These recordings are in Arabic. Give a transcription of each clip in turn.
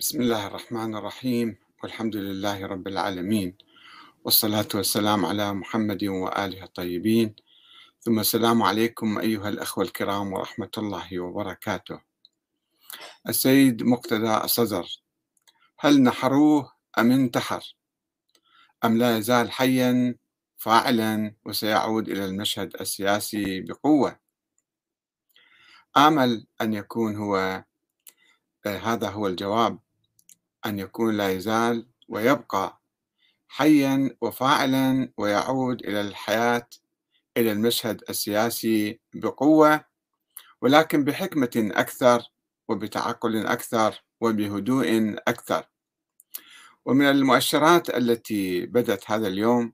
بسم الله الرحمن الرحيم والحمد لله رب العالمين والصلاة والسلام على محمد وآله الطيبين. ثم السلام عليكم أيها الأخوة الكرام ورحمة الله وبركاته. السيد مقتدى الصدر هل نحروه أم انتحر؟ أم لا يزال حيا فاعلا وسيعود إلى المشهد السياسي بقوة؟ آمل أن يكون هو هذا هو الجواب. أن يكون لا يزال ويبقى حيا وفاعلا ويعود إلى الحياة إلى المشهد السياسي بقوة ولكن بحكمة أكثر وبتعقل أكثر وبهدوء أكثر. ومن المؤشرات التي بدت هذا اليوم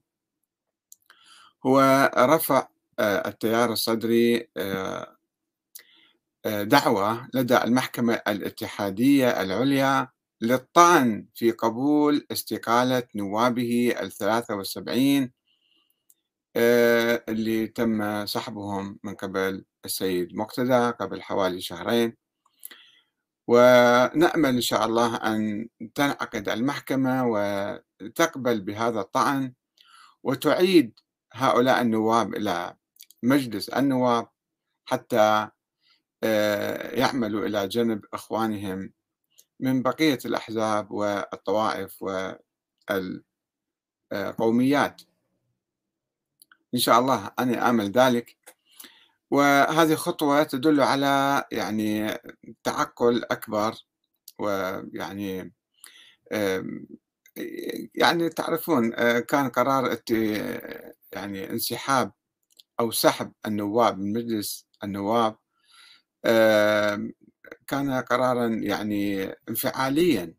هو رفع التيار الصدري دعوة لدى المحكمة الاتحادية العليا للطعن في قبول استقالة نوابه الثلاثة والسبعين اللي تم سحبهم من قبل السيد مقتدى قبل حوالي شهرين. ونأمل إن شاء الله أن تنعقد المحكمة وتقبل بهذا الطعن وتعيد هؤلاء النواب إلى مجلس النواب حتى يعملوا إلى جنب إخوانهم من بقية الأحزاب والطوائف والقوميات. إن شاء الله أنا آمل ذلك. وهذه خطوة تدل على يعني تعقل أكبر ويعني يعني تعرفون كان قرار يعني انسحاب أو سحب النواب من مجلس النواب كان قرارا يعني انفعاليا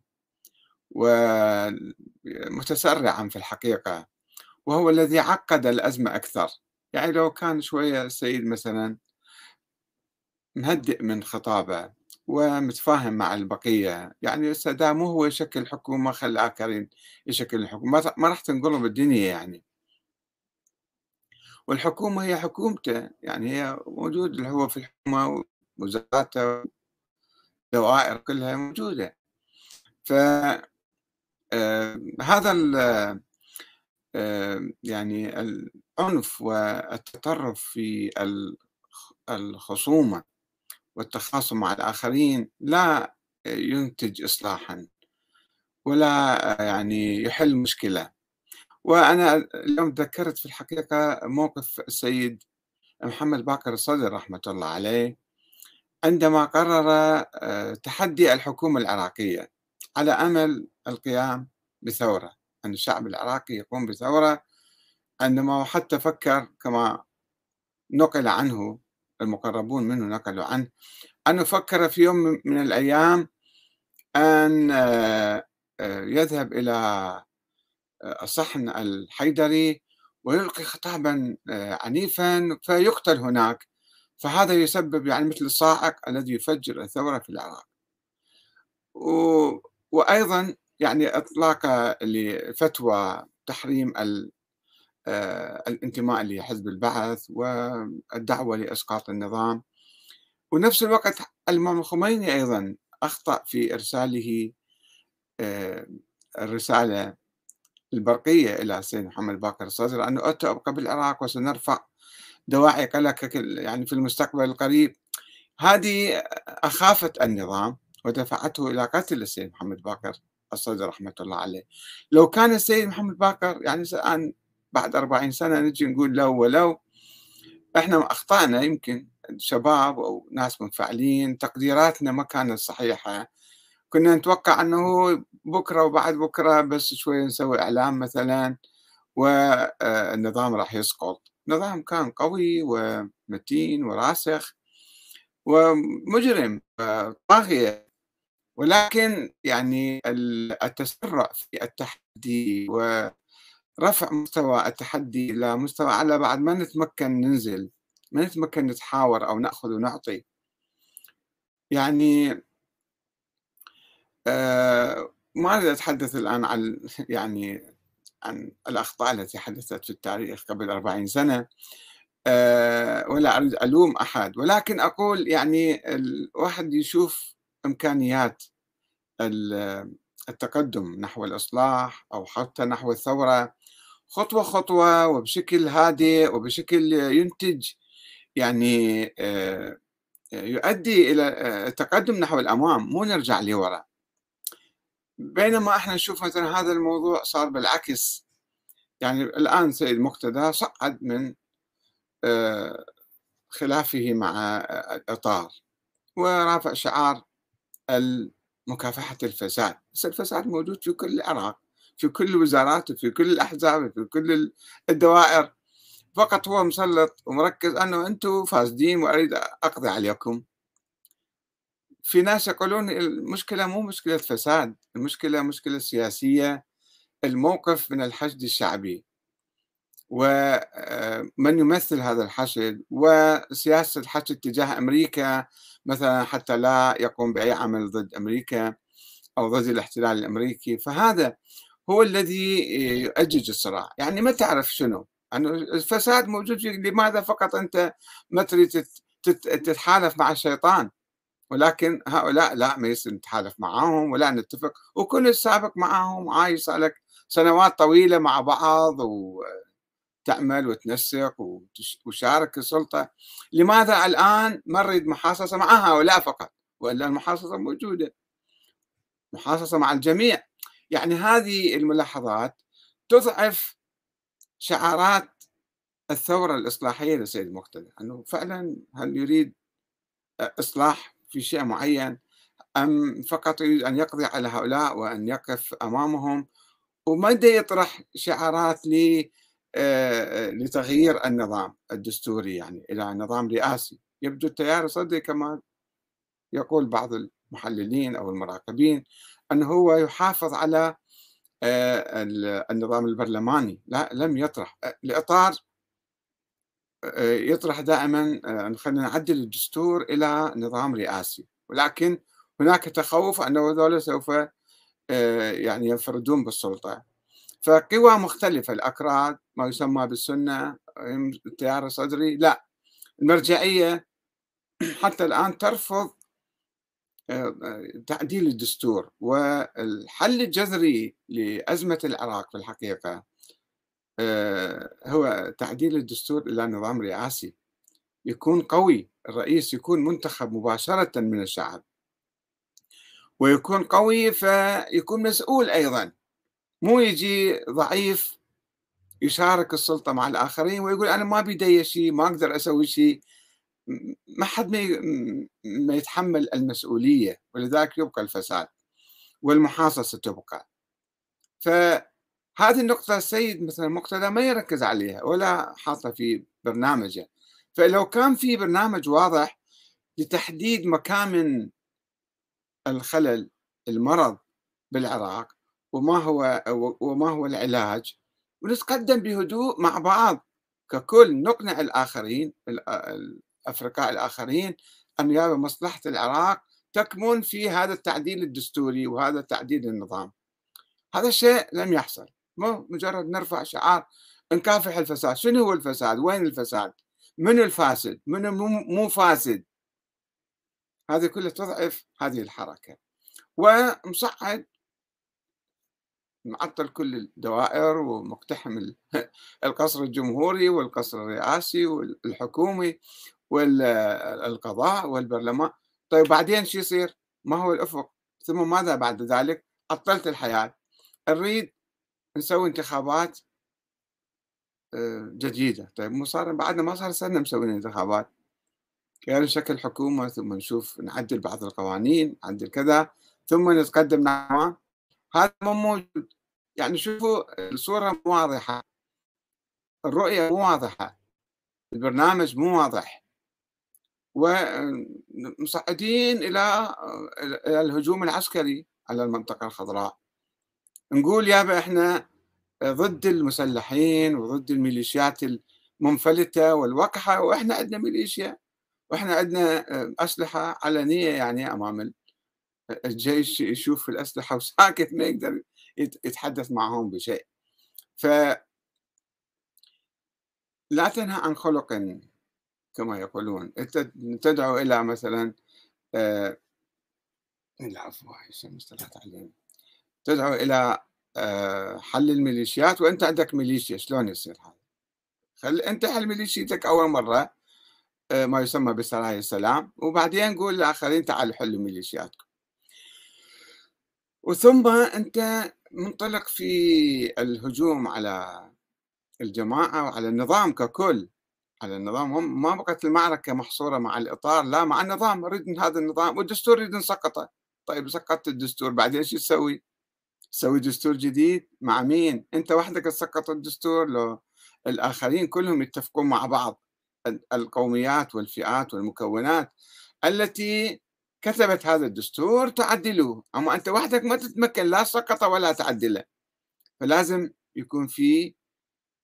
ومتسرعا في الحقيقة وهو الذي عقد الأزمة أكثر. يعني لو كان شوية السيد مثلا مهدئ من خطابه ومتفاهم مع البقية يعني مو هو يشكل حكومة خلي الآخرين يشكل الحكومة ما راح تنقلب الدنيا يعني. والحكومة هي حكومته يعني هي موجود اللي هو في الحكومة وزاراته دوائر كلها موجودة. ف هذا يعني العنف والتطرف في الخصومة والتخاصم مع الآخرين لا ينتج إصلاحا ولا يعني يحل مشكلة. وأنا اليوم تذكرت في الحقيقة موقف السيد محمد باكر الصدر رحمة الله عليه. عندما قرر تحدي الحكومة العراقية على أمل القيام بثورة أن الشعب العراقي يقوم بثورة عندما حتى فكر كما نقل عنه المقربون منه نقلوا عنه أنه فكر في يوم من الأيام أن يذهب إلى الصحن الحيدري ويلقي خطابا عنيفا فيقتل هناك. فهذا يسبب يعني مثل الصاعق الذي يفجر الثورة في العراق. و... وأيضا يعني إطلاق لفتوى تحريم ال... الانتماء لحزب البعث والدعوة لإسقاط النظام. ونفس الوقت الإمام الخميني أيضا أخطأ في إرساله الرسالة البرقية إلى السيد محمد باقر الصدر أنه أتى أبقى بالعراق وسنرفع دواعي قلق يعني في المستقبل القريب. هذه أخافت النظام ودفعته إلى قتل السيد محمد باقر الصدر رحمة الله عليه. لو كان السيد محمد باقر يعني الآن بعد أربعين سنة نجي نقول لو ولو إحنا أخطأنا يمكن شباب أو ناس منفعلين تقديراتنا ما كانت صحيحة. كنا نتوقع أنه بكرة وبعد بكرة بس شوية نسوي إعلام مثلا والنظام راح يسقط. نظام كان قوي ومتين وراسخ ومجرم طاغية ولكن يعني التسرع في التحدي ورفع مستوى التحدي إلى مستوى أعلى بعد ما نتمكن ننزل ما نتمكن نتحاور أو نأخذ ونعطي. يعني آه ما أريد أتحدث الآن عن يعني عن الأخطاء التي حدثت في التاريخ قبل أربعين سنة ولا أريد ألوم أحد. ولكن أقول يعني الواحد يشوف إمكانيات التقدم نحو الإصلاح أو حتى نحو الثورة خطوة خطوة وبشكل هادئ وبشكل ينتج يعني آه، يؤدي إلى التقدم نحو الأمام. مو نرجع لورا. بينما إحنا نشوف مثلا هذا الموضوع صار بالعكس. يعني الآن سيد مقتدى صعد من آه، خلافه مع الإطار ورافع شعار مكافحة الفساد. بس الفساد موجود في كل العراق في كل الوزارات وفي كل الأحزاب وفي كل الدوائر. فقط هو مسلط ومركز أنه أنتم فاسدين وأريد أقضي عليكم. في ناس يقولون المشكلة مو مشكلة فساد المشكلة مشكلة سياسية. الموقف من الحشد الشعبي. ومن يمثل هذا الحشد؟ وسياسة الحشد تجاه أمريكا. مثلا حتى لا يقوم بأي عمل ضد أمريكا أو ضد الاحتلال الأمريكي. فهذا هو الذي يؤجج الصراع. يعني ما تعرف شنو؟ يعني الفساد موجود لماذا فقط أنت ما تريد تتحالف مع الشيطان؟ ولكن هؤلاء لا ما يصير نتحالف معاهم ولا نتفق وكل السابق معاهم عايش لك سنوات طويلة مع بعض وتعمل وتنسق وشارك السلطة. لماذا الآن ما نريد محاصصة مع هؤلاء فقط؟ وإلا المحاصصة موجودة. محاصصة مع الجميع. يعني هذه الملاحظات تضعف شعارات الثورة الإصلاحية للسيد مقتدى أنه فعلا هل يريد إصلاح في شيء معين أم فقط يريد أن يقضي على هؤلاء وأن يقف أمامهم وما يطرح شعارات آه، لتغيير النظام الدستوري يعني إلى نظام رئاسي. يبدو التيار الصدري كما يقول بعض المحللين أو المراقبين أنه هو يحافظ على آه، النظام البرلماني لا لم يطرح الإطار آه، يطرح دائما خلينا نعدل الدستور إلى نظام رئاسي. ولكن هناك تخوف أنه ذولا سوف يعني ينفردون بالسلطة. فقوى مختلفة الأكراد ما يسمى بالسنة التيار الصدري لا. المرجعية حتى الآن ترفض تعديل الدستور. والحل الجذري لأزمة العراق في الحقيقة آه، هو تعديل الدستور إلى نظام رئاسي. يكون قوي. الرئيس يكون منتخب مباشرة من الشعب. ويكون قوي فيكون مسؤول أيضا. مو يجي ضعيف يشارك السلطة مع الآخرين ويقول أنا ما بيدي شيء ما أقدر أسوي شيء. ما حد ما يتحمل المسؤولية. ولذلك يبقى الفساد والمحاصصة تبقى. فهذه النقطة السيد مثلا مقتدى ما يركز عليها ولا حاطة في برنامجه. فلو كان في برنامج واضح لتحديد مكامن الخلل المرض بالعراق وما هو وما هو العلاج ونتقدم بهدوء مع بعض. ككل نقنع الآخرين الأفرقاء الآخرين أن يرى مصلحة العراق تكمن في هذا التعديل الدستوري وهذا تعديل النظام. هذا الشيء لم يحصل. مجرد نرفع شعار نكافح الفساد. شنو هو الفساد؟ وين الفساد؟ من الفاسد؟ من مو فاسد؟ هذه كلها تضعف هذه الحركة. ومصعد معطل كل الدوائر ومقتحم القصر الجمهوري والقصر الرئاسي والحكومي والقضاء والبرلمان. طيب بعدين شو يصير؟ ما هو الأفق. ثم ماذا بعد ذلك؟ عطلت الحياة. نريد نسوي انتخابات آه، جديدة. طيب مو صار بعدنا ما صار سنة مسوين انتخابات. يعني شكل حكومة ثم نشوف نعدل بعض القوانين نعدل كذا ثم نتقدم نعم هذا مو موجود. يعني شوفوا الصورة مو واضحة. الرؤية مو واضحة. البرنامج مو واضح. ومصعدين إلى الهجوم العسكري على المنطقة الخضراء. نقول يابا إحنا ضد المسلحين وضد الميليشيات المنفلتة والوقحة وإحنا عندنا ميليشيا وإحنا عندنا أسلحة علنية يعني أمام الجيش يشوف الأسلحة وساكت ما يقدر يتحدث معهم بشيء. ف لا تنهى عن خلق كما يقولون. تدعو إلى مثلا آه، العفو مصطلحات علينا. تدعو إلى آه، حل الميليشيات وأنت عندك ميليشيا. شلون يصير هذا؟ خل أنت حل ميليشيتك أول مرة آه، ما يسمى بسرايا السلام وبعدين قول للآخرين تعالوا حلوا ميليشياتكم. وثم أنت منطلق في الهجوم على الجماعة وعلى النظام ككل. على النظام ما بقت المعركة محصورة مع الإطار لا مع النظام. نريد هذا النظام والدستور نريد نسقطه طيب سقطت الدستور بعدين شو تسوي؟ تسوي دستور جديد مع مين؟ أنت وحدك تسقط الدستور لو الآخرين كلهم يتفقون مع بعض القوميات والفئات والمكونات التي كتبت هذا الدستور تعدلوه أما أنت وحدك ما تتمكن لا سقط ولا تعدله. فلازم يكون في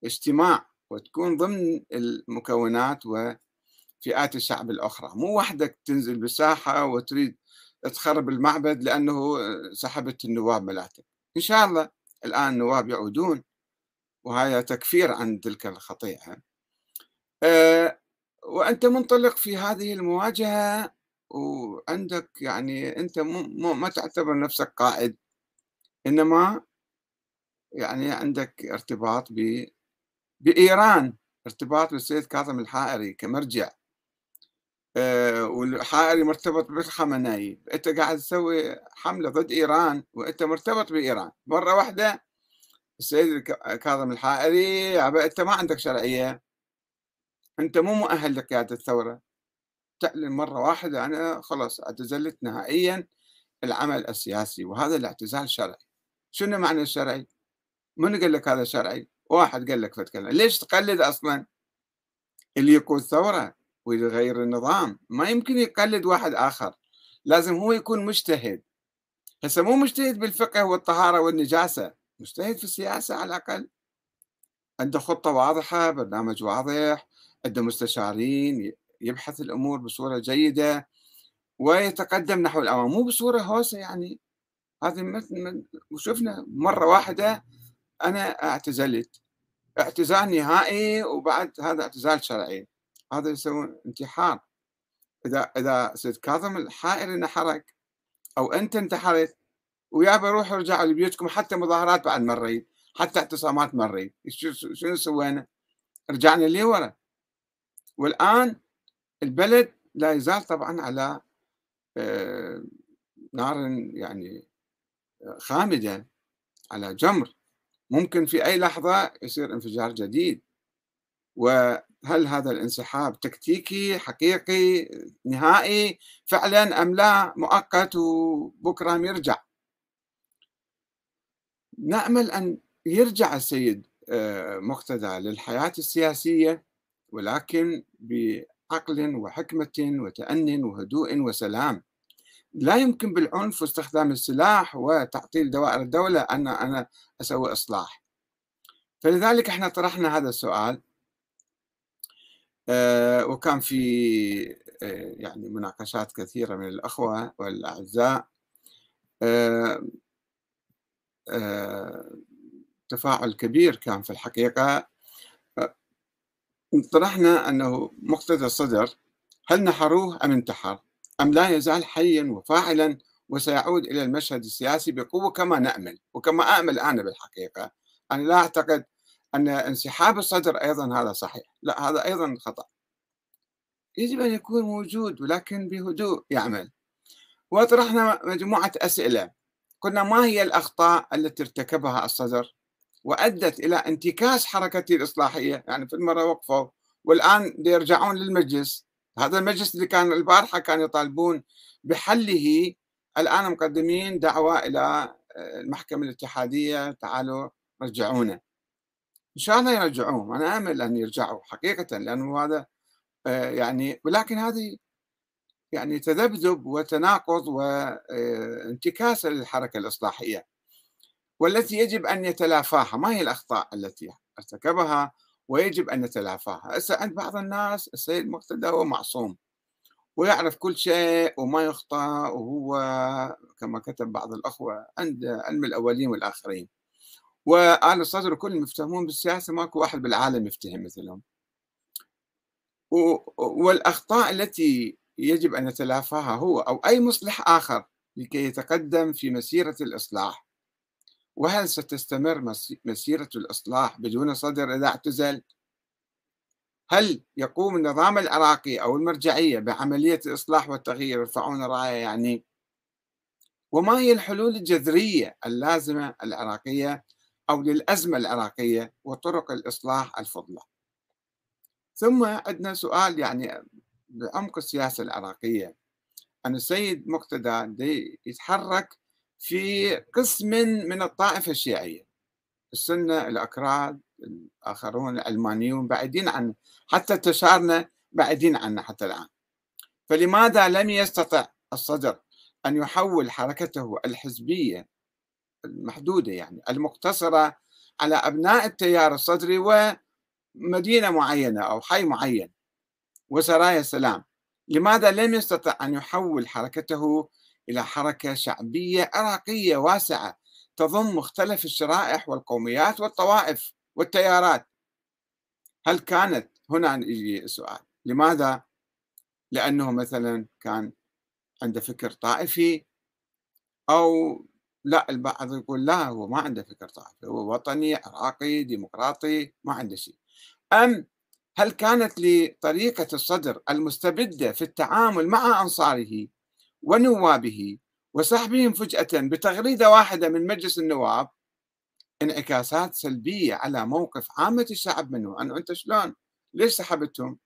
اجتماع وتكون ضمن المكونات وفئات الشعب الأخرى. مو وحدك تنزل بالساحة وتريد تخرب المعبد لأنه سحبت النواب ملاتك إن شاء الله الآن النواب يعودون وهذا تكفير عن تلك الخطيئة. أه وأنت منطلق في هذه المواجهة وعندك يعني أنت مو ما تعتبر نفسك قائد إنما يعني عندك ارتباط ب بإيران ارتباط بالسيد كاظم الحائري كمرجع. والحائري مرتبط بالخمنائي أنت قاعد تسوي حملة ضد إيران وأنت مرتبط بإيران. مرة واحدة السيد كاظم الحائري أنت ما عندك شرعية. أنت مو مؤهل لقياده الثوره تعلن مرة واحدة أنا خلاص اعتزلت نهائيا العمل السياسي وهذا الاعتزال شرعي. شنو معنى الشرعي؟ من قال لك هذا شرعي؟ واحد قال لك فتكلم ليش تقلد أصلا؟ اللي يقود ثورة. ويغير النظام. ما يمكن يقلد واحد آخر. لازم هو يكون مجتهد. هسه مو مجتهد بالفقه والطهارة والنجاسة. مجتهد في السياسة على الأقل. عنده خطة واضحة برنامج واضح عنده مستشارين يبحث الأمور بصورة جيدة ويتقدم نحو الأمام. مو بصورة هوسة يعني. هذه مثل وشفنا مرة واحدة أنا أعتزلت. اعتزال نهائي وبعد هذا اعتزال شرعي. هذا يسوون انتحار. إذا إذا سيد كاظم الحائر انحرك أو أنت انتحرت ويا بروحوا رجعوا لبيوتكم حتى مظاهرات بعد ما نريد حتى اعتصامات ما نريد. شنو سوينا؟ رجعنا لورا. والآن البلد لا يزال طبعا على آه، نار يعني خامدة على جمر. ممكن في أي لحظة يصير انفجار جديد. وهل هذا الانسحاب تكتيكي حقيقي نهائي؟ فعلا أم لا؟ مؤقت وبكرة يرجع نأمل أن يرجع السيد آه، مقتدى للحياة السياسية ولكن بعقل وحكمة وتأن وهدوء وسلام. لا يمكن بالعنف واستخدام السلاح وتعطيل دوائر الدولة أن أنا أسوي إصلاح. فلذلك إحنا طرحنا هذا السؤال. وكان في آه، يعني مناقشات كثيرة من الأخوة والأعزاء. آه، تفاعل كبير كان في الحقيقة. طرحنا أنه مقتدى الصدر هل نحروه أم انتحر؟ أم لا يزال حيا وفاعلا وسيعود إلى المشهد السياسي بقوة كما نأمل وكما أأمل أنا بالحقيقة. أنا لا أعتقد أن انسحاب الصدر أيضا هذا صحيح. لا هذا أيضا خطأ. يجب أن يكون موجود ولكن بهدوء يعمل. وطرحنا مجموعة أسئلة. قلنا ما هي الأخطاء التي ارتكبها الصدر؟ وأدت إلى انتكاس حركته الإصلاحية. يعني في المرة وقفوا والآن يرجعون للمجلس. هذا المجلس اللي كان البارحة كانوا يطالبون بحله. الآن مقدمين دعوة إلى آه، المحكمة الاتحادية. تعالوا رجعونا. إن شاء الله يرجعوهم أنا آمل أن يرجعوا حقيقة لأنه هذا آه، يعني ولكن هذه يعني تذبذب وتناقض وانتكاسة للحركة الإصلاحية. والتي يجب أن يتلافاها ما هي الأخطاء التي ارتكبها ويجب أن نتلافاها؟ هسه عند بعض الناس السيد مقتدى هو معصوم ويعرف كل شيء وما يخطأ وهو كما كتب بعض الأخوة عند علم الأولين والآخرين. وآل الصدر كلهم يفتهمون بالسياسة ماكو واحد بالعالم يفتهم مثلهم. والأخطاء التي يجب أن نتلافاها هو أو أي مصلح آخر لكي يتقدم في مسيرة الإصلاح. وهل ستستمر مسيرة الإصلاح بدون صدر إذا اعتزل؟ هل يقوم النظام العراقي أو المرجعية بعملية الإصلاح والتغيير؟ يرفعون راية يعني. وما هي الحلول الجذرية اللازمة العراقية أو للأزمة العراقية وطرق الإصلاح الفضلى. ثم عندنا سؤال يعني بعمق السياسة العراقية. أن السيد مقتدى يتحرك في قسم من الطائفة الشيعية السنة الأكراد الآخرون العلمانيون بعيدين عنه حتى انتشارنا بعيدين عنه حتى الآن. فلماذا لم يستطع الصدر أن يحول حركته الحزبية المحدودة يعني المقتصرة على أبناء التيار الصدري ومدينة معينة أو حي معين وسرايا السلام لماذا لم يستطع أن يحول حركته إلى حركة شعبية عراقية واسعة تضم مختلف الشرائح والقوميات والطوائف والتيارات هل كانت هنا يجي السؤال لماذا؟ لأنه مثلا كان عنده فكر طائفي أو لا البعض يقول لا هو ما عنده فكر طائفي هو وطني عراقي ديمقراطي ما عنده شيء. أم هل كانت لطريقة الصدر المستبدة في التعامل مع أنصاره ونوابه وسحبهم فجأة بتغريدة واحدة من مجلس النواب؟ انعكاسات سلبية على موقف عامة الشعب منه. أنه أنت شلون؟ ليش سحبتهم؟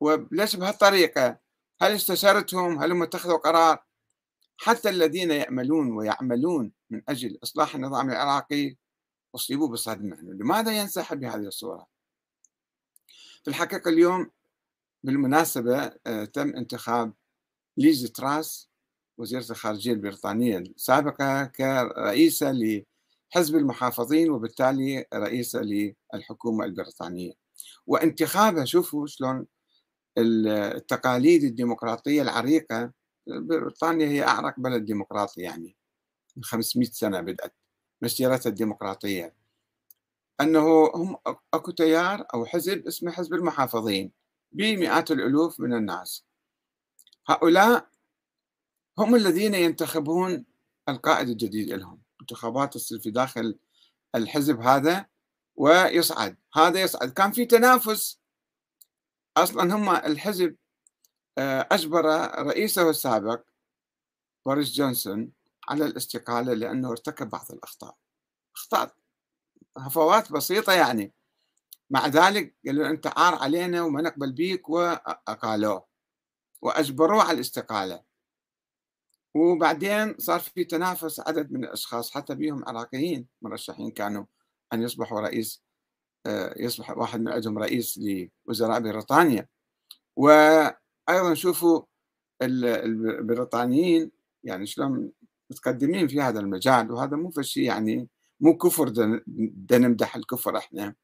وليش بهالطريقة؟ هل استشرتهم هل هم اتخذوا قرار؟ حتى الذين يأملون ويعملون من أجل إصلاح النظام العراقي أصيبوا بصدمة لماذا ينسحب بهذه الصورة؟ في الحقيقة اليوم بالمناسبة آه، تم انتخاب ليز تراس وزيرة الخارجية البريطانية السابقة كرئيسة لحزب المحافظين وبالتالي رئيسة للحكومة البريطانية. وانتخابها شوفوا شلون التقاليد الديمقراطية العريقة بريطانيا هي أعرق بلد ديمقراطي يعني من 500 سنة بدأت مسيرتها الديمقراطية. أنه هم أكو تيار أو حزب اسمه حزب المحافظين بمئات الألوف من الناس. هؤلاء هم الذين ينتخبون القائد الجديد لهم انتخابات تصير في داخل الحزب هذا ويصعد. هذا يصعد. كان في تنافس. أصلا هم الحزب آه، أجبر رئيسه السابق بوريس جونسون على الاستقالة لأنه ارتكب بعض الأخطاء. أخطاء هفوات بسيطة يعني. مع ذلك قالوا أنت عار علينا وما نقبل بيك وأقالوه وأجبروه على الاستقالة. وبعدين صار في تنافس عدد من الأشخاص حتى بيهم عراقيين مرشحين كانوا أن يصبحوا رئيس آه، يصبح واحد من عندهم رئيس لوزراء بريطانيا. وأيضا شوفوا البريطانيين يعني شلون متقدمين في هذا المجال وهذا مو شيء يعني مو كفر دا نمدح الكفر إحنا.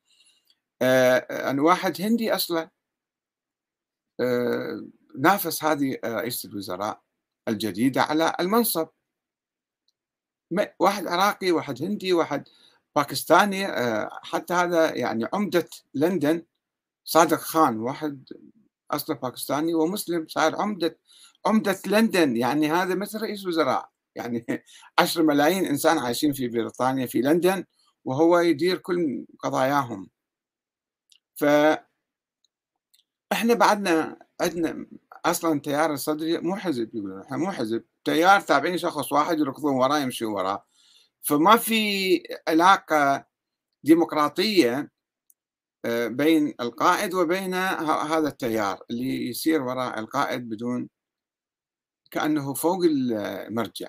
آه، أنا واحد هندي أصلا آه، نافس هذه رئيسة الوزراء الجديدة على المنصب. واحد عراقي واحد هندي واحد باكستاني آه، حتى هذا يعني عمدة لندن صادق خان واحد أصله باكستاني ومسلم صار عمدة عمدة لندن. يعني هذا مثل رئيس وزراء. يعني عشر ملايين إنسان عايشين في بريطانيا في لندن وهو يدير كل قضاياهم. ف إحنا بعدنا عندنا أصلا تيار الصدري مو حزب يقولون إحنا مو حزب. تيار تابعين شخص واحد يركضون وراه يمشون وراه. فما في علاقة ديمقراطية بين القائد وبين هذا التيار اللي يسير وراء القائد بدون كأنه فوق المرجع.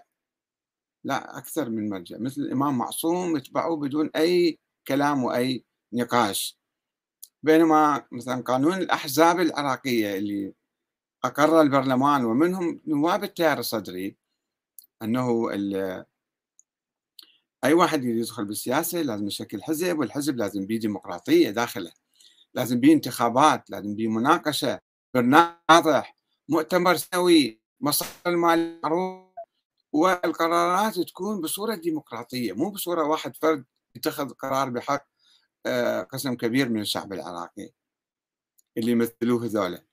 لا أكثر من مرجع مثل الإمام معصوم يتبعوه بدون أي كلام وأي نقاش. بينما مثلا قانون الأحزاب العراقية اللي أقر البرلمان ومنهم نواب التيار الصدري أنه أي واحد يدخل بالسياسة لازم يشكل حزب والحزب لازم بيه ديمقراطية داخله. لازم بيه انتخابات لازم بيه مناقشة برنامج واضح مؤتمر سنوي مصادر المال والقرارات تكون بصورة ديمقراطية مو بصورة واحد فرد يتخذ قرار بحق آه، قسم كبير من الشعب العراقي اللي يمثلوه ذولا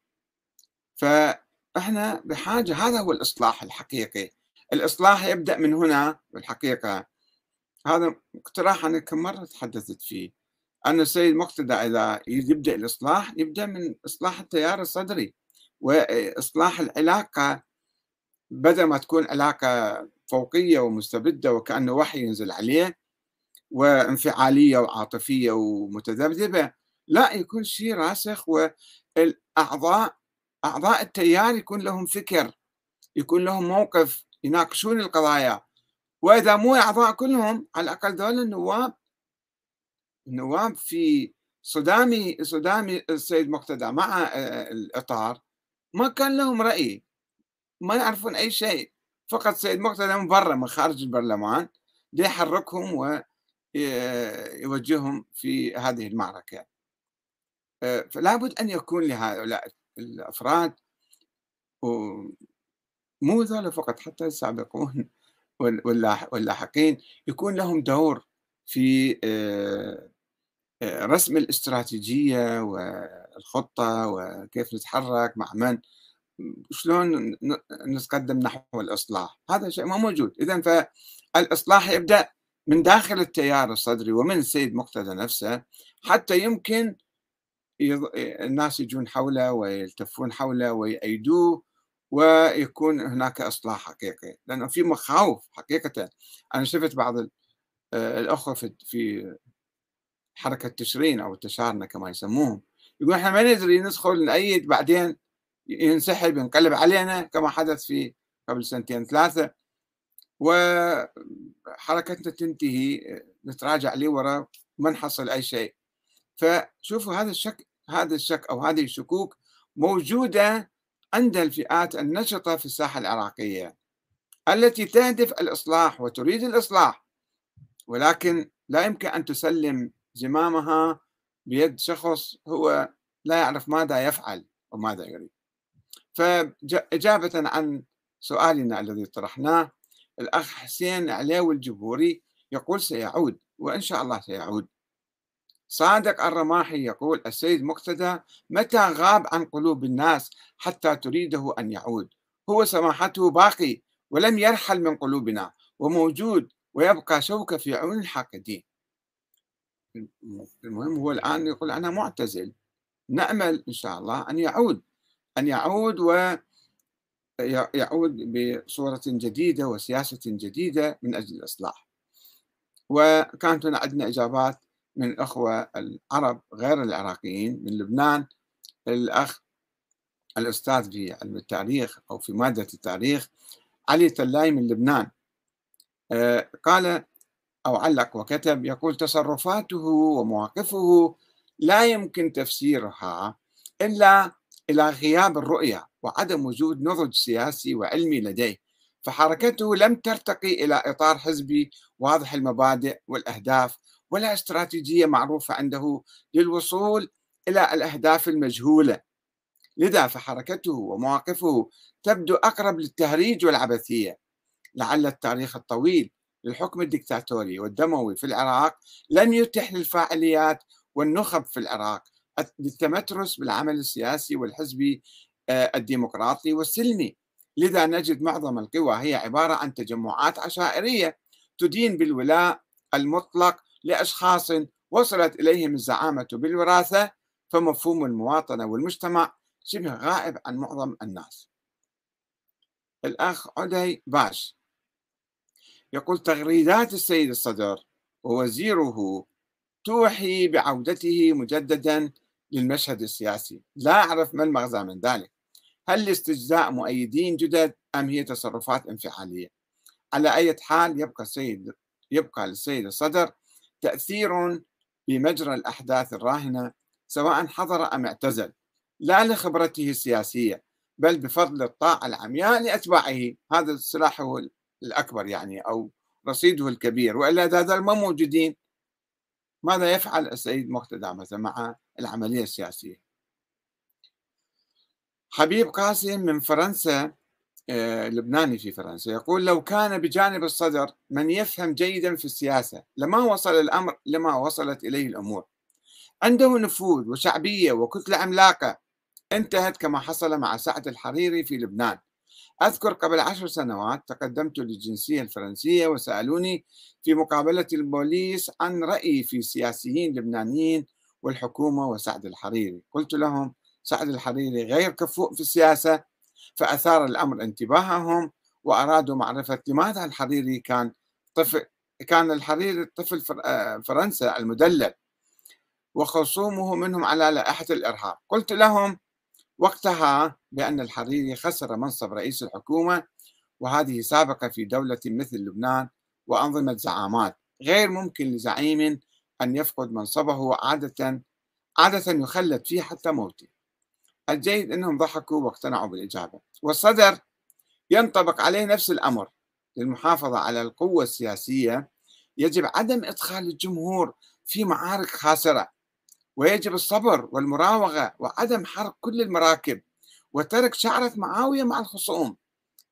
فإحنا بحاجة هذا هو الإصلاح الحقيقي. الإصلاح يبدأ من هنا بالحقيقة هذا اقتراح أنا كم مرة تحدثت فيه. أن السيد مقتدى إذا يبدأ الإصلاح يبدأ من إصلاح التيار الصدري وإصلاح العلاقة. بدل ما تكون علاقة فوقية ومستبدة وكأنه وحي ينزل عليه وانفعالية وعاطفية ومتذبذبة لا يكون شيء راسخ والأعضاء أعضاء التيار يكون لهم فكر يكون لهم موقف يناقشون القضايا. وإذا مو أعضاء كلهم على الأقل ذول النواب النواب في صدامي صدامي السيد مقتدى مع آه، الإطار ما كان لهم رأي ما يعرفون أي شيء. فقط سيد مقتدى من برا من خارج البرلمان ليحركهم ويوجههم في هذه المعركة. آه، فلا بد أن يكون لهؤلاء الأفراد مو ذولا فقط حتى السابقون واللاحقين يكون لهم دور في آه، آه، رسم الاستراتيجية والخطة وكيف نتحرك مع من شلون نتقدم نحو الإصلاح. هذا شيء ما موجود. إذا فالإصلاح يبدأ من داخل التيار الصدري ومن السيد مقتدى نفسه حتى يمكن الناس يجون حوله ويلتفون حوله ويأيدوه ويكون هناك إصلاح حقيقي. لأنه في مخاوف حقيقة. أنا شفت بعض الأخوة في حركة تشرين أو التشارنة كما يسموهم. يقول إحنا ما ندري ندخل نأيد بعدين ينسحب ينقلب علينا كما حدث في قبل سنتين ثلاثة. وحركتنا تنتهي نتراجع لورا ما نحصل أي شيء. فشوفوا هذا الشك هذا الشك أو هذه الشكوك موجودة عند الفئات النشطة في الساحة العراقية التي تهدف الإصلاح وتريد الإصلاح ولكن لا يمكن أن تسلم زمامها بيد شخص هو لا يعرف ماذا يفعل وماذا يريد. فإجابة عن سؤالنا الذي طرحناه الأخ حسين عليوي الجبوري يقول سيعود وإن شاء الله سيعود. صادق الرماحي يقول السيد مقتدى متى غاب عن قلوب الناس حتى تريده أن يعود؟ هو سماحته باقي ولم يرحل من قلوبنا وموجود ويبقى شوكة في عيون الحاقدين المهم هو الآن يقول أنا معتزل نأمل إن شاء الله أن يعود أن يعود و يعود بصورة جديدة وسياسة جديدة من أجل الإصلاح. وكانت هنا عندنا إجابات من الأخوة العرب غير العراقيين من لبنان الأخ الأستاذ في علم التاريخ أو في مادة التاريخ علي تلاي من لبنان. آه، قال أو علق وكتب يقول تصرفاته ومواقفه لا يمكن تفسيرها إلا إلى غياب الرؤية وعدم وجود نضج سياسي وعلمي لديه فحركته لم ترتقي إلى إطار حزبي واضح المبادئ والأهداف ولا استراتيجية معروفة عنده للوصول إلى الأهداف المجهولة. لذا فحركته ومواقفه تبدو أقرب للتهريج والعبثية. لعل التاريخ الطويل للحكم الدكتاتوري والدموي في العراق لم يتح للفاعليات والنخب في العراق للتمترس بالعمل السياسي والحزبي آه، الديمقراطي والسلمي. لذا نجد معظم القوى هي عبارة عن تجمعات عشائرية تدين بالولاء المطلق لأشخاص وصلت إليهم الزعامة بالوراثة فمفهوم المواطنة والمجتمع شبه غائب عن معظم الناس. الأخ عدي باش يقول تغريدات السيد الصدر ووزيره توحي بعودته مجددا للمشهد السياسي. لا أعرف ما المغزى من ذلك. هل لاستجزاء مؤيدين جدد أم هي تصرفات انفعالية؟ على أي حال يبقى السيد يبقى للسيد الصدر تأثير بمجرى الأحداث الراهنة سواء حضر أم اعتزل لا لخبرته السياسية بل بفضل الطاعة العمياء لأتباعه. هذا السلاح هو الأكبر يعني أو رصيده الكبير. وإلا هذا ما موجودين ماذا يفعل السيد مقتدى مثلا مع العملية السياسية؟ حبيب قاسم من فرنسا لبناني في فرنسا يقول لو كان بجانب الصدر من يفهم جيدا في السياسة لما وصل الأمر لما وصلت إليه الأمور. عنده نفوذ وشعبية وكتلة عملاقة. انتهت كما حصل مع سعد الحريري في لبنان. أذكر قبل عشر سنوات تقدمت للجنسية الفرنسية وسألوني في مقابلة البوليس عن رأيي في سياسيين لبنانيين والحكومة وسعد الحريري. قلت لهم سعد الحريري غير كفؤ في السياسة فأثار الأمر انتباههم وأرادوا معرفة لماذا الحريري كان طفل كان الحريري طفل آه، فرنسا المدلل. وخصومه منهم على لائحة الإرهاب. قلت لهم وقتها بأن الحريري خسر منصب رئيس الحكومة وهذه سابقة في دولة مثل لبنان وأنظمة زعامات. غير ممكن لزعيم أن يفقد منصبه عادة عادة يخلد فيه حتى موته. الجيد أنهم ضحكوا واقتنعوا بالإجابة. والصدر ينطبق عليه نفس الأمر. للمحافظة على القوة السياسية يجب عدم إدخال الجمهور في معارك خاسرة ويجب الصبر والمراوغة وعدم حرق كل المراكب وترك شعرة معاوية مع الخصوم.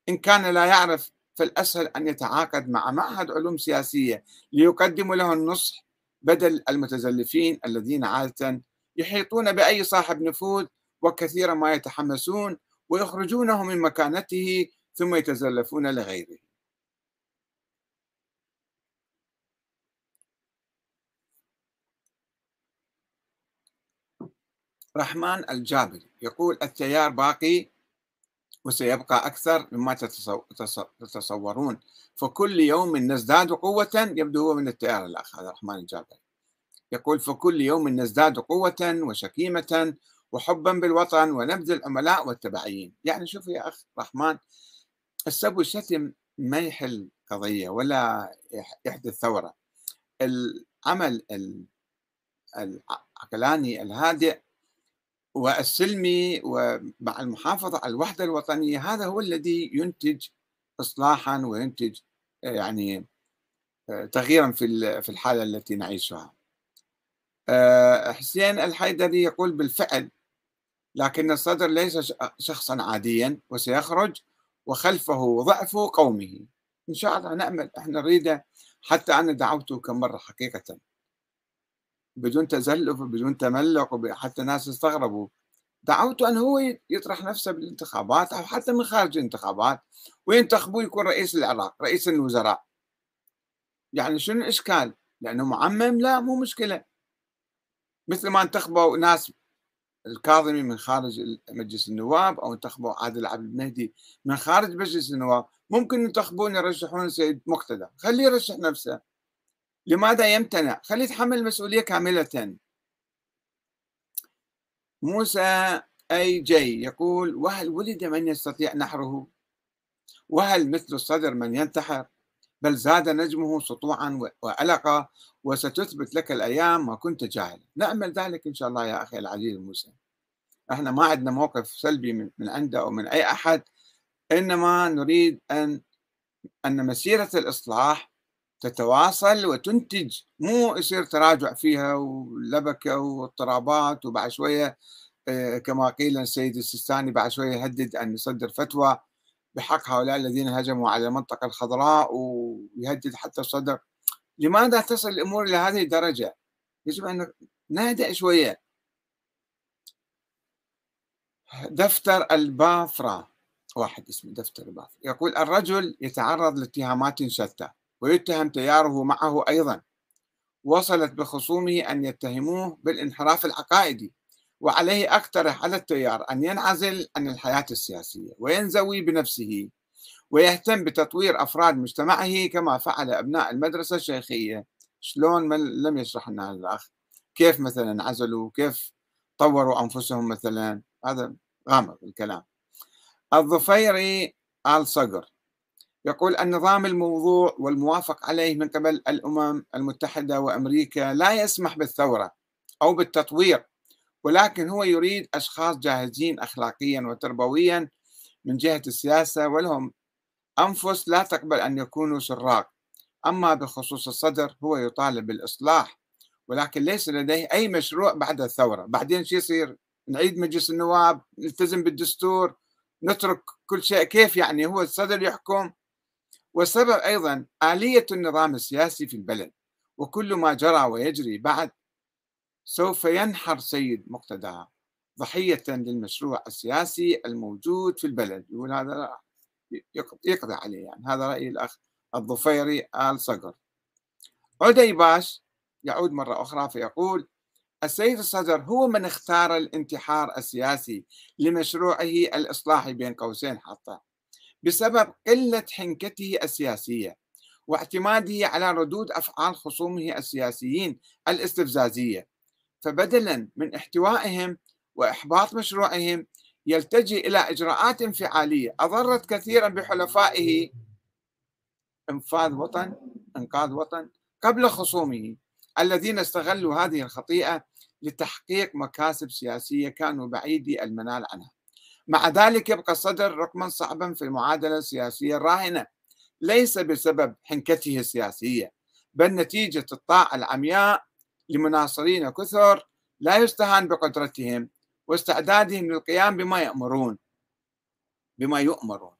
إن كان لا يعرف فالأسهل أن يتعاقد مع معهد علوم سياسية ليقدم له النصح بدل المتزلفين الذين عادة يحيطون بأي صاحب نفوذ وكثيرا ما يتحمسون ويخرجونه من مكانته ثم يتزلفون لغيره. رحمن الجابري يقول التيار باقي وسيبقى أكثر مما تتصورون. فكل يوم نزداد قوة يبدو هو من التيار الأخ هذا رحمن الجابري. يقول فكل يوم نزداد قوة وشكيمة وحبا بالوطن ونبذ العملاء والتبعيين يعني شوف يا أخ رحمن السب والشتم ما يحل قضية ولا يحدث ثورة. العمل العقلاني الهادئ والسلمي ومع المحافظة على الوحدة الوطنية هذا هو الذي ينتج إصلاحا وينتج يعني تغييرا في في الحالة التي نعيشها. آه، حسين الحيدري يقول بالفعل لكن الصدر ليس شخصا عاديا وسيخرج وخلفه ضعف قومه. إن شاء الله نأمل إحنا نريده حتى أنا دعوته كم مرة حقيقة. بدون تزلف وبدون تملق حتى الناس استغربوا. دعوته أن هو يطرح نفسه بالانتخابات أو حتى من خارج الانتخابات وينتخبوه يكون رئيس العراق رئيس الوزراء. يعني شنو الإشكال؟ لأنه معمم؟ لا مو مشكلة. مثل ما انتخبوا ناس الكاظمي من خارج مجلس النواب أو انتخبوا عادل عبد المهدي من خارج مجلس النواب. ممكن ينتخبون يرشحون السيد مقتدى. خليه يرشح نفسه. لماذا يمتنع؟ خليه يتحمل المسؤوليه كاملة. موسى أي جي يقول وهل ولد من يستطيع نحره؟ وهل مثل الصدر من ينتحر؟ بل زاد نجمه سطوعا وألقا وستثبت لك الأيام ما كنت جاهلا. نعمل ذلك إن شاء الله يا أخي العزيز موسى إحنا ما عندنا موقف سلبي من, من عنده أو من أي أحد إنما نريد أن أن مسيرة الإصلاح تتواصل وتنتج. مو يصير تراجع فيها ولبكة واضطرابات وبعد شوية آه، كما قيل السيد السيستاني بعد شوية يهدد أن يصدر فتوى. بحق هؤلاء الذين هجموا على المنطقة الخضراء ويهدد حتى الصدر. لماذا تصل الأمور إلى هذه الدرجة؟ يجب أن نهدأ شوية. دفتر البافرا. واحد اسمه دفتر البافرا. يقول الرجل يتعرض لاتهامات شتى ويتهم تياره معه أيضا. وصلت بخصومه أن يتهموه بالانحراف العقائدي. وعليه أقترح على التيار أن ينعزل عن الحياة السياسية وينزوي بنفسه ويهتم بتطوير أفراد مجتمعه كما فعل أبناء المدرسة الشيخية. شلون من لم يشرح لنا الأخ؟ كيف مثلا انعزلوا كيف طوروا أنفسهم مثلا؟ هذا غامض الكلام. الظفيري آل صقر يقول النظام الموضوع والموافق عليه من قبل الأمم المتحدة وأمريكا لا يسمح بالثورة أو بالتطوير ولكن هو يريد أشخاص جاهزين أخلاقيا وتربويا من جهة السياسة ولهم أنفس لا تقبل أن يكونوا سراق أما بخصوص الصدر هو يطالب بالإصلاح ولكن ليس لديه أي مشروع بعد الثورة. بعدين شو يصير؟ نعيد مجلس النواب نلتزم بالدستور نترك كل شيء. كيف يعني؟ هو الصدر يحكم. والسبب أيضا آلية النظام السياسي في البلد وكل ما جرى ويجري بعد سوف ينحر سيد مقتدى ضحية للمشروع السياسي الموجود في البلد. يقول هذا يقضي عليه يعني. هذا رأي الأخ الظفيري آل صقر. عدي باش يعود مرة أخرى فيقول السيد الصدر هو من اختار الانتحار السياسي لمشروعه الإصلاحي بين قوسين حتى. بسبب قلة حنكته السياسية واعتماده على ردود أفعال خصومه السياسيين الاستفزازية فبدلا من احتوائهم وإحباط مشروعهم يلتجئ إلى إجراءات انفعالية. أضرت كثيرا بحلفائه. إنفاذ وطن إنقاذ وطن. قبل خصومه الذين استغلوا هذه الخطيئة لتحقيق مكاسب سياسية كانوا بعيدي المنال عنها. مع ذلك يبقى الصدر رقما صعبا في المعادلة السياسية الراهنة. ليس بسبب حنكته السياسية بل نتيجة الطاعة العمياء لمناصرين كثر لا يستهان بقدرتهم واستعدادهم للقيام بما يأمرون بما يؤمرون.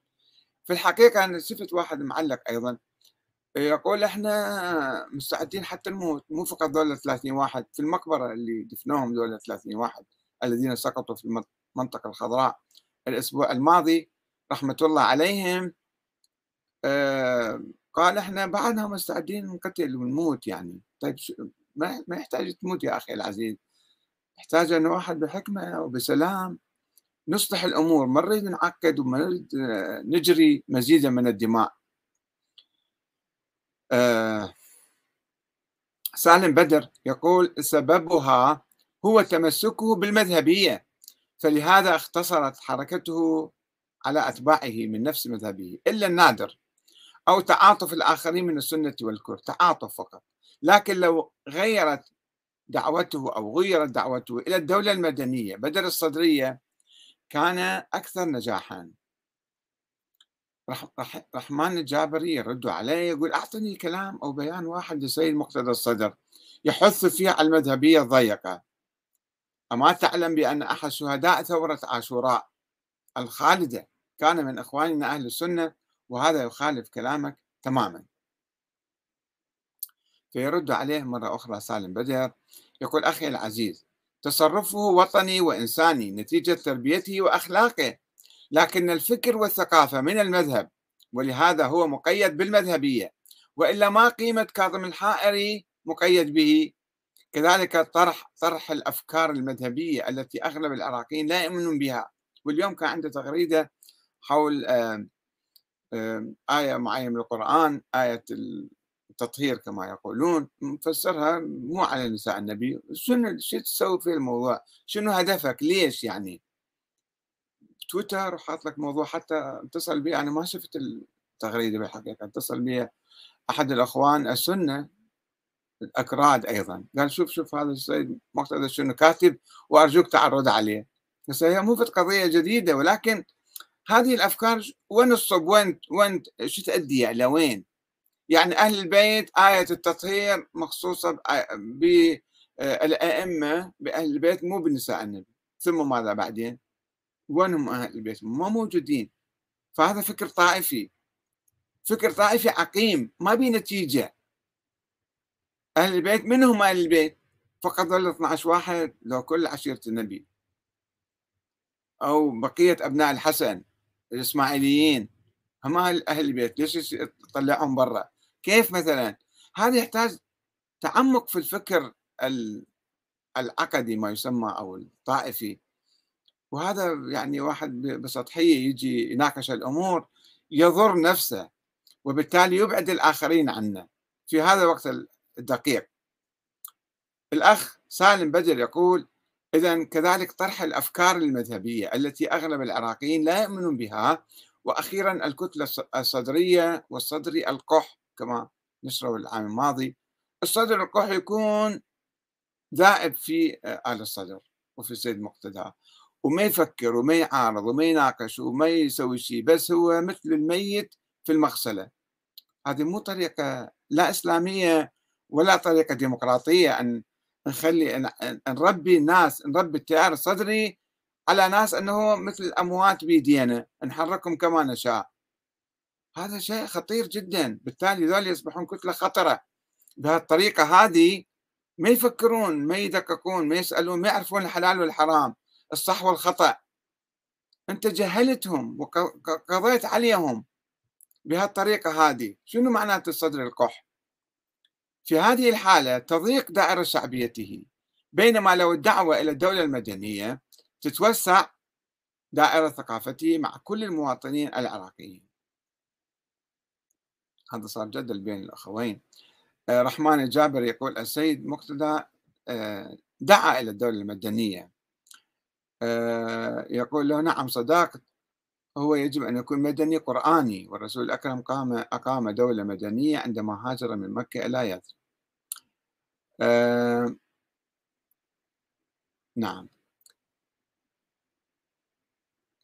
في الحقيقة أنا شفت واحد معلق أيضا. يقول إحنا مستعدين حتى نموت مو فقط دولة 30 واحد في المقبرة اللي دفنوهم دولة 30 واحد الذين سقطوا في المنطقة الخضراء. الأسبوع الماضي رحمة الله عليهم آه قال إحنا بعدنا مستعدين نقتل ونموت يعني. طيب ما يحتاج تموت يا أخي العزيز. يحتاج أن واحد بحكمة وبسلام نصلح الأمور ما نريد نعقد وما نريد نجري مزيدا من الدماء. آه سالم بدر يقول سببها هو تمسكه بالمذهبية فلهذا اختصرت حركته على أتباعه من نفس مذهبه إلا النادر أو تعاطف الآخرين من السنة والكفر تعاطف فقط. لكن لو غيرت دعوته أو غيرت دعوته إلى الدولة المدنية بدل الصدرية كان أكثر نجاحا. رح رح رحمن الجابري يرد عليه يقول أعطني كلام أو بيان واحد لسيد مقتدى الصدر يحث فيه على المذهبية الضيقة. أما تعلم بأن أحد شهداء ثورة عاشوراء الخالدة كان من إخواننا أهل السنة وهذا يخالف كلامك تماما. فيرد عليه مرة أخرى سالم بدر يقول أخي العزيز تصرفه وطني وإنساني نتيجة تربيته وأخلاقه. لكن الفكر والثقافة من المذهب ولهذا هو مقيد بالمذهبية. وإلا ما قيمة كاظم الحائري مقيد به. كذلك طرح طرح الأفكار المذهبية التي أغلب العراقيين لا يؤمنون بها. واليوم كان عنده تغريدة حول آية معينة من القرآن آية التطهير كما يقولون مفسرها مو على نساء النبي. شنو شو تسوي في الموضوع؟ شنو هدفك؟ ليش يعني؟ تويتر وحاط لك موضوع حتى اتصل بي. أنا ما شفت التغريدة بالحقيقة. اتصل بي أحد الأخوان السنة الأكراد أيضا. قال شوف شوف هذا السيد مقتدى شنو كاتب وأرجوك تعرض عليه. بس هي مو في قضية جديدة ولكن هذه الأفكار وين الصب وين وين شو تؤدي إلى وين؟ يعني أهل البيت آية التطهير مخصوصة بالائمه بأهل البيت مو بنساء النبي. ثم ماذا بعدين؟ وينهم أهل البيت؟ ما موجودين. فهذا فكر طائفي. فكر طائفي عقيم ما بي نتيجة. أهل البيت من هم أهل البيت؟ فقط ظل 12 واحد لو كل عشيرة النبي. أو بقية أبناء الحسن الإسماعيليين. هم أهل البيت. ليش تطلعهم برا؟ كيف مثلا؟ هذا يحتاج تعمق في الفكر العقدي ما يسمى أو الطائفي. وهذا يعني واحد بسطحية يجي يناقش الأمور يضر نفسه وبالتالي يبعد الآخرين عنه. في هذا الوقت الدقيق. الأخ سالم بدر يقول اذا كذلك طرح الأفكار المذهبية التي أغلب العراقيين لا يؤمنون بها وأخيرا الكتلة الصدرية والصدري القح كما نشره العام الماضي الصدر القح يكون ذائب في آل الصدر وفي السيد مقتدى. وما يفكر وما يعارض وما يناقش وما يسوي شيء بس هو مثل الميت في المغسلة. هذه مو طريقة لا إسلامية ولا طريقة ديمقراطية أن نخلي نربي الناس نربي التيار الصدري على ناس أنه مثل الأموات بيدينا نحركهم كما نشاء. هذا شيء خطير جدا. بالتالي ذول يصبحون كتلة خطرة. بهالطريقة هذه ما يفكرون ما يدققون ما يسألون ما يعرفون الحلال والحرام الصح والخطأ. أنت جهلتهم وقضيت عليهم بهالطريقة هذه. شنو معناته الصدر القح؟ في هذه الحالة تضيق دائرة شعبيته. بينما لو الدعوة إلى الدولة المدنية تتوسع دائرة ثقافته مع كل المواطنين العراقيين. هذا صار جدل بين الأخوين. آه، رحمن الجابر يقول السيد مقتدى آه، دعا إلى الدولة المدنية. آه، يقول له نعم صداقة هو يجب أن يكون مدني قرآني. والرسول الأكرم قام أقام دولة مدنية عندما هاجر من مكة إلى يثرب نعم.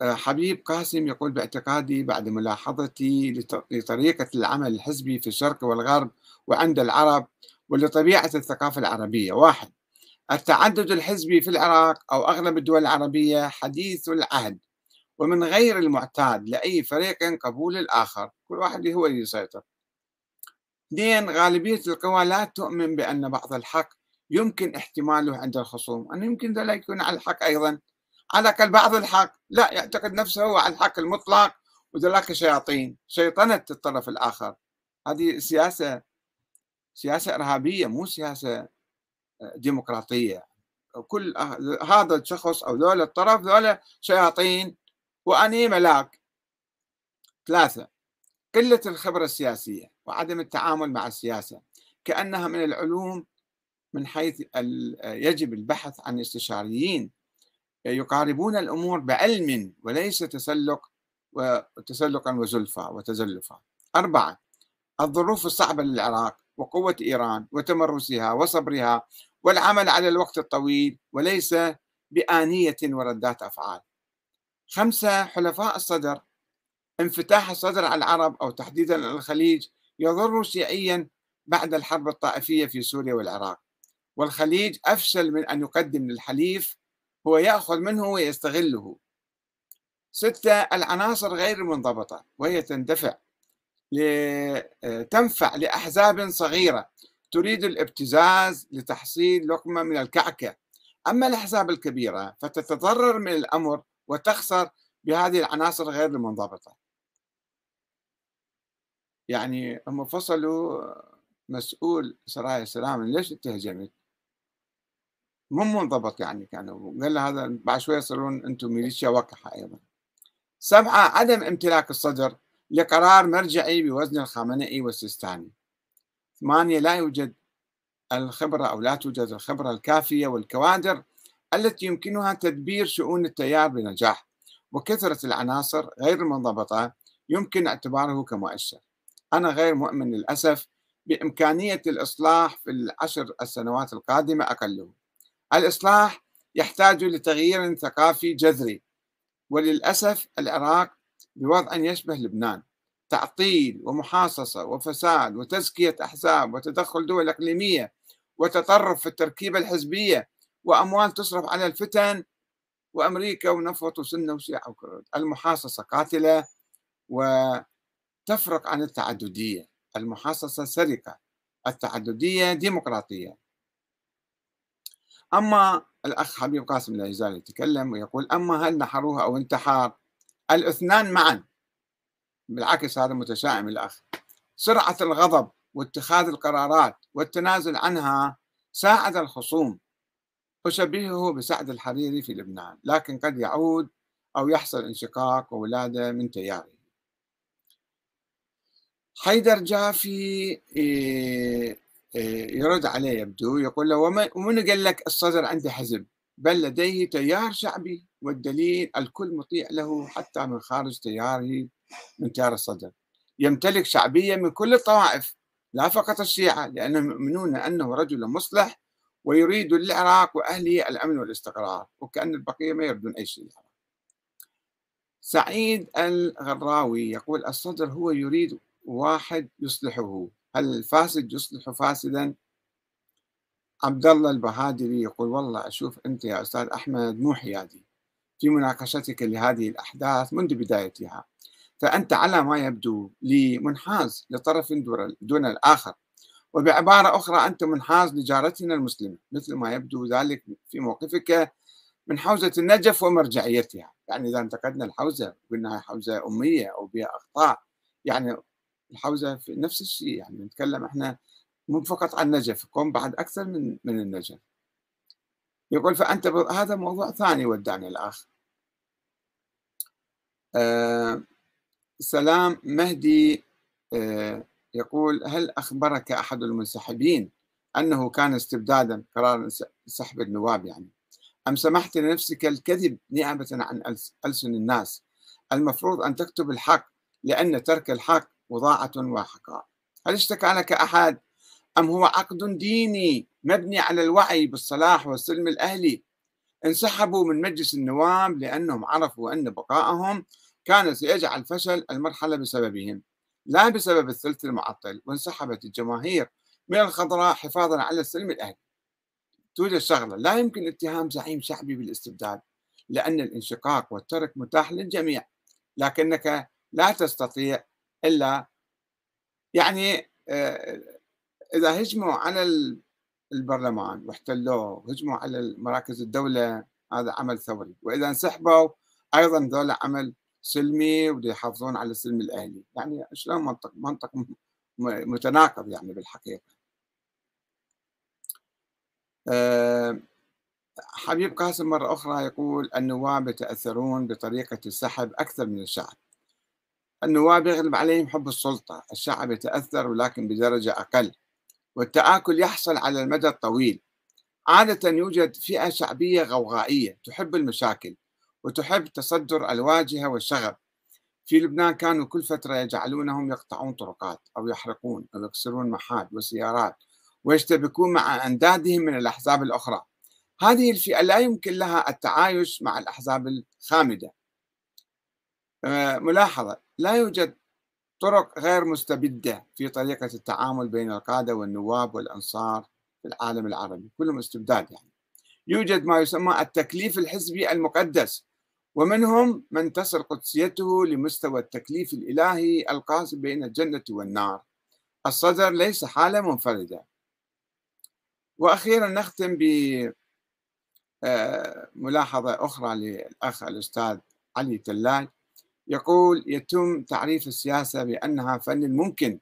حبيب قاسم يقول باعتقادي بعد ملاحظتي لطريقة العمل الحزبي في الشرق والغرب وعند العرب ولطبيعة الثقافة العربية. واحد التعدد الحزبي في العراق أو أغلب الدول العربية حديث العهد ومن غير المعتاد لأي فريق قبول الآخر. كل واحد هو اللي يسيطر. اثنين غالبية القوى لا تؤمن بأن بعض الحق يمكن احتماله عند الخصوم أنه يمكن ذلك يكون على الحق أيضا. على الأقل بعض الحق. لا يعتقد نفسه هو على الحق المطلق وذلك شياطين. شيطنة الطرف الآخر. هذه سياسة سياسة إرهابية مو سياسة آه، ديمقراطية. كل هذا الشخص أو ذولا الطرف ذولا شياطين. وأني ملاك. ثلاثة قلة الخبرة السياسية وعدم التعامل مع السياسة. كأنها من العلوم من حيث يجب البحث عن استشاريين. يقاربون الأمور بعلم وليس تسلق وتسلقا وزلفا وتزلفا. أربعة الظروف الصعبة للعراق وقوة إيران وتمرسها وصبرها والعمل على الوقت الطويل وليس بآنية وردات أفعال. خمسة حلفاء الصدر انفتاح الصدر على العرب أو تحديدا الخليج يضر شيعيا بعد الحرب الطائفية في سوريا والعراق. والخليج أفشل من أن يقدم للحليف هو يأخذ منه ويستغله. ستة العناصر غير المنضبطة وهي تندفع تنفع لأحزاب صغيرة تريد الابتزاز لتحصيل لقمة من الكعكة. أما الأحزاب الكبيرة فتتضرر من الأمر وتخسر بهذه العناصر غير المنضبطة. يعني هم فصلوا مسؤول سرايا السلام ليش انت هجمت؟ مو منضبط يعني كانوا. قال له هذا بعد شوي يصيرون أنتم ميليشيا وقحة أيضا. سبعه عدم امتلاك الصدر لقرار مرجعي بوزن الخامنئي والسيستاني. ثمانية لا يوجد الخبرة أو لا توجد الخبرة الكافية والكوادر التي يمكنها تدبير شؤون التيار بنجاح. وكثرة العناصر غير المنضبطة يمكن اعتباره كمؤشر. أنا غير مؤمن للأسف بإمكانية الإصلاح في العشر السنوات القادمة أقله. الإصلاح يحتاج لتغيير ثقافي جذري وللأسف العراق بوضع يشبه لبنان. تعطيل ومحاصصة وفساد وتزكية أحزاب وتدخل دول إقليمية وتطرف في التركيبة الحزبية وأموال تصرف على الفتن وأمريكا ونفط وسنة وشيعة وكرد المحاصصة قاتلة و تفرق عن التعددية. المحاصصة سرقة. التعددية ديمقراطية. أما الأخ حبيب قاسم لا يزال يتكلم ويقول أما هل نحروها أو انتحار؟ الاثنان معا. بالعكس هذا متشائم الأخ سرعة الغضب واتخاذ القرارات والتنازل عنها ساعد الخصوم أشبهه بسعد الحريري في لبنان لكن قد يعود أو يحصل انشقاق وولادة من تياره. حيدر جافي إيه، يرد عليه يبدو يقول له ومن قال لك الصدر عنده حزب بل لديه تيار شعبي والدليل الكل مطيع له حتى من خارج تياره من تيار الصدر. يمتلك شعبية من كل الطوائف لا فقط الشيعة لأنهم يؤمنون أنه رجل مصلح ويريد للعراق وأهله الأمن والاستقرار وكأن البقية ما يردون أي شيء. سعيد الغراوي يقول الصدر هو يريد واحد يصلحه. هل الفاسد يصلح فاسدا؟ عبد الله البهادري يقول والله أشوف أنت يا أستاذ أحمد مو حيادي في مناقشتك لهذه الأحداث منذ بدايتها فأنت على ما يبدو لي منحاز لطرف دون الآخر وبعبارة أخرى أنت منحاز لجارتنا المسلمة مثل ما يبدو ذلك في موقفك من حوزة النجف ومرجعيتها. يعني إذا انتقدنا الحوزة قلنا حوزة أمية أو بها أخطاء يعني الحوزة في نفس الشيء يعني نتكلم إحنا مو فقط عن النجف قم بعد أكثر من من النجف. يقول فأنت هذا موضوع ثاني ودعني الأخ آه سلام مهدي آه يقول هل أخبرك أحد المنسحبين أنه كان استبدادا قرار سحب النواب يعني؟ أم سمحت لنفسك الكذب نيابة عن ألسن الناس؟ المفروض أن تكتب الحق لأن ترك الحق وضاعة وحقاء. هل اشتكى لك أحد أم هو عقد ديني مبني على الوعي بالصلاح والسلم الأهلي؟ انسحبوا من مجلس النواب لأنهم عرفوا أن بقائهم كان سيجعل فشل المرحلة بسببهم لا بسبب الثلث المعطل وانسحبت الجماهير من الخضراء حفاظا على السلم الأهلي. توجد شغلة لا يمكن اتهام زعيم شعبي بالاستبداد لأن الانشقاق والترك متاح للجميع لكنك لا تستطيع إلا يعني آه، إذا هجموا على البرلمان واحتلوه هجموا على مراكز الدولة هذا عمل ثوري. وإذا انسحبوا أيضا ذولا عمل سلمي وده يحافظون على السلم الأهلي. يعني شلون منطق منطق متناقض يعني بالحقيقة. آه، حبيب قاسم مرة أخرى يقول النواب يتأثرون بطريقة السحب أكثر من الشعب. النواب يغلب عليهم حب السلطة الشعب يتأثر ولكن بدرجة أقل. والتآكل يحصل على المدى الطويل. عادة يوجد فئة شعبية غوغائية تحب المشاكل وتحب تصدر الواجهة والشغب في لبنان كانوا كل فترة يجعلونهم يقطعون طرقات أو يحرقون أو يكسرون محاد وسيارات ويشتبكون مع أندادهم من الأحزاب الأخرى. هذه الفئة لا يمكن لها التعايش مع الأحزاب الخامدة. ملاحظة لا يوجد طرق غير مستبدة في طريقة التعامل بين القادة والنواب والأنصار في العالم العربي كلهم استبداد يعني. يوجد ما يسمى التكليف الحزبي المقدس ومنهم من تصل قدسيته لمستوى التكليف الإلهي القاسم بين الجنة والنار. الصدر ليس حالة منفردة. وأخيرا نختم بملاحظة آه، أخرى للأخ الأستاذ علي تلاج يقول يتم تعريف السياسة بأنها فن الممكن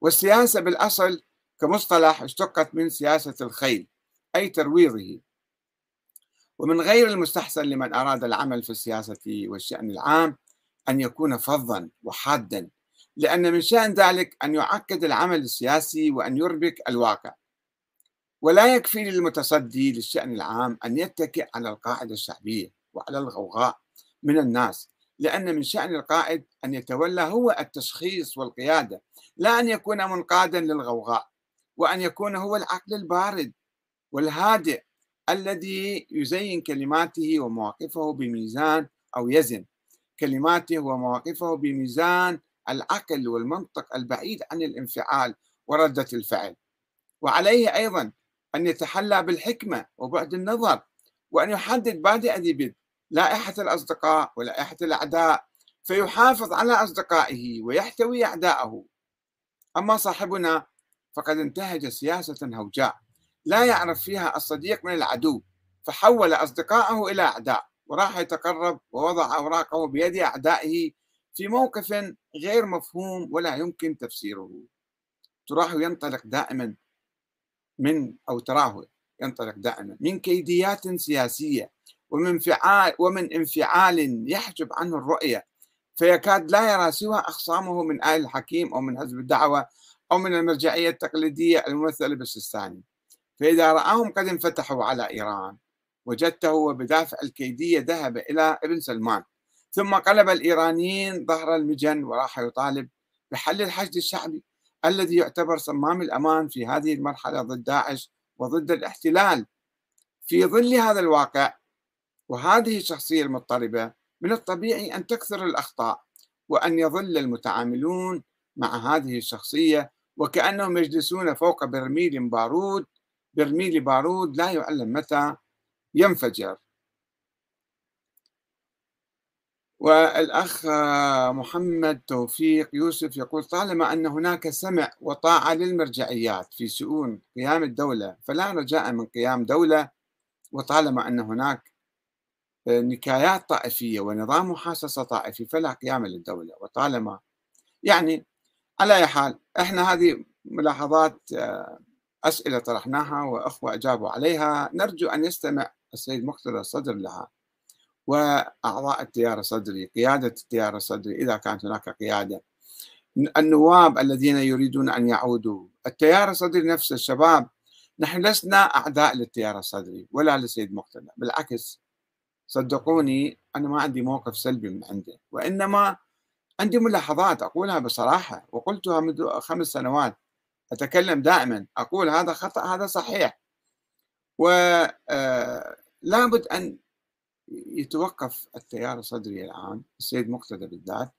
والسياسة بالأصل كمصطلح اشتقت من سياسة الخيل أي ترويضه. ومن غير المستحسن لمن أراد العمل في السياسة والشأن العام أن يكون فظا وحادا لأن من شأن ذلك أن يعقد العمل السياسي وأن يربك الواقع. ولا يكفي للمتصدي للشأن العام أن يتكئ على القاعدة الشعبية وعلى الغوغاء من الناس لأن من شأن القائد أن يتولى هو التشخيص والقيادة لا أن يكون منقادا للغوغاء وأن يكون هو العقل البارد والهادئ الذي يزين كلماته ومواقفه بميزان أو يزن كلماته ومواقفه بميزان العقل والمنطق البعيد عن الانفعال وردة الفعل. وعليه أيضا أن يتحلى بالحكمة وبعد النظر وأن يحدد بادئ ذي بدء لائحة الأصدقاء ولائحة الأعداء فيحافظ على أصدقائه ويحتوي أعداءه. أما صاحبنا فقد انتهج سياسة هوجاء لا يعرف فيها الصديق من العدو فحول أصدقائه إلى أعداء وراح يتقرب ووضع أوراقه بيد أعدائه في موقف غير مفهوم ولا يمكن تفسيره. تراه ينطلق دائما من أو تراه ينطلق دائما من كيديات سياسية ومن فعال ومن انفعال يحجب عنه الرؤية. فيكاد لا يرى سوى أخصامه من آل الحكيم أو من حزب الدعوة أو من المرجعية التقليدية الممثلة بالسيستاني فإذا رآهم قد انفتحوا على إيران وجدته وبدافع الكيدية ذهب إلى ابن سلمان ثم قلب الإيرانيين ظهر المجن وراح يطالب بحل الحشد الشعبي الذي يعتبر صمام الأمان في هذه المرحلة ضد داعش وضد الاحتلال. في ظل هذا الواقع وهذه الشخصية المضطربة من الطبيعي أن تكثر الأخطاء وأن يظل المتعاملون مع هذه الشخصية وكأنهم يجلسون فوق برميل بارود برميل بارود لا يعلم متى ينفجر. والأخ محمد توفيق يوسف يقول طالما أن هناك سمع وطاعة للمرجعيات في شؤون قيام الدولة فلا رجاء من قيام دولة وطالما أن هناك نكايات طائفية ونظام محاصصة طائفي فلا قيام للدولة وطالما يعني على أي حال إحنا هذه ملاحظات آه، أسئلة طرحناها وأخوة أجابوا عليها. نرجو أن يستمع السيد مقتدى الصدر لها وأعضاء التيار الصدري قيادة التيار الصدري إذا كانت هناك قيادة. النواب الذين يريدون أن يعودوا التيار الصدري نفس الشباب نحن لسنا أعداء للتيار الصدري ولا للسيد مقتدى بالعكس صدقوني أنا ما عندي موقف سلبي من عنده وإنما عندي ملاحظات أقولها بصراحة وقلتها منذ خمس سنوات أتكلم دائما أقول هذا خطأ هذا صحيح. ولا آه، أن يتوقف التيار الصدري الآن السيد مقتدى بالذات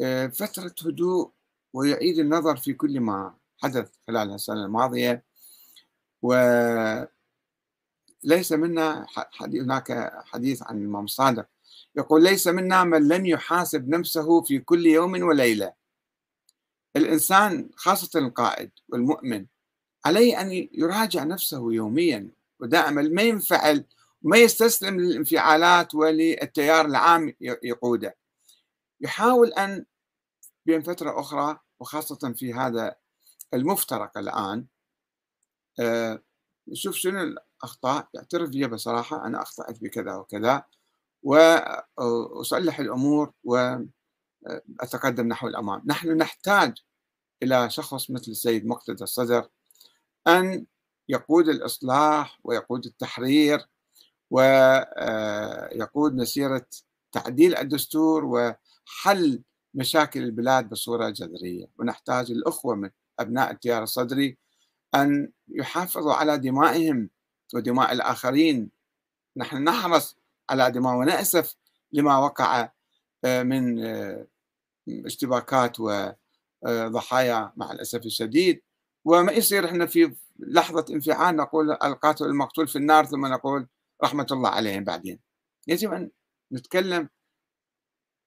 آه، فترة هدوء ويعيد النظر في كل ما حدث خلال السنة الماضية. وليس منا هناك حديث عن الإمام الصادق يقول ليس منا من لم يحاسب نفسه في كل يوم وليلة. الإنسان خاصة القائد والمؤمن عليه أن يراجع نفسه يوميا ودائما ما ينفعل وما يستسلم للانفعالات وللتيار العام يقوده. يحاول أن بين فترة أخرى وخاصة في هذا المفترق الآن آه، شنو الأخطاء يعترف بها بصراحة أنا أخطأت بكذا وكذا وأصلح الأمور وأتقدم نحو الأمام. نحن نحتاج إلى شخص مثل السيد مقتدى الصدر أن يقود الإصلاح ويقود التحرير ويقود مسيرة تعديل الدستور وحل مشاكل البلاد بصورة جذرية. ونحتاج الأخوة من أبناء التيار الصدري أن يحافظوا على دمائهم ودماء الآخرين. نحن نحرص على دماء ونأسف لما وقع آه، من آه، اشتباكات وضحايا مع الأسف الشديد. وما يصير إحنا في لحظة انفعال نقول القاتل المقتول في النار ثم نقول رحمة الله عليهم بعدين. يجب أن نتكلم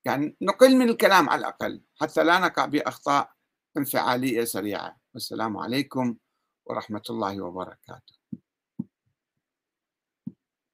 يعني نقل من الكلام على الأقل حتى لا نقع بأخطاء انفعالية سريعة. والسلام عليكم ورحمة الله وبركاته.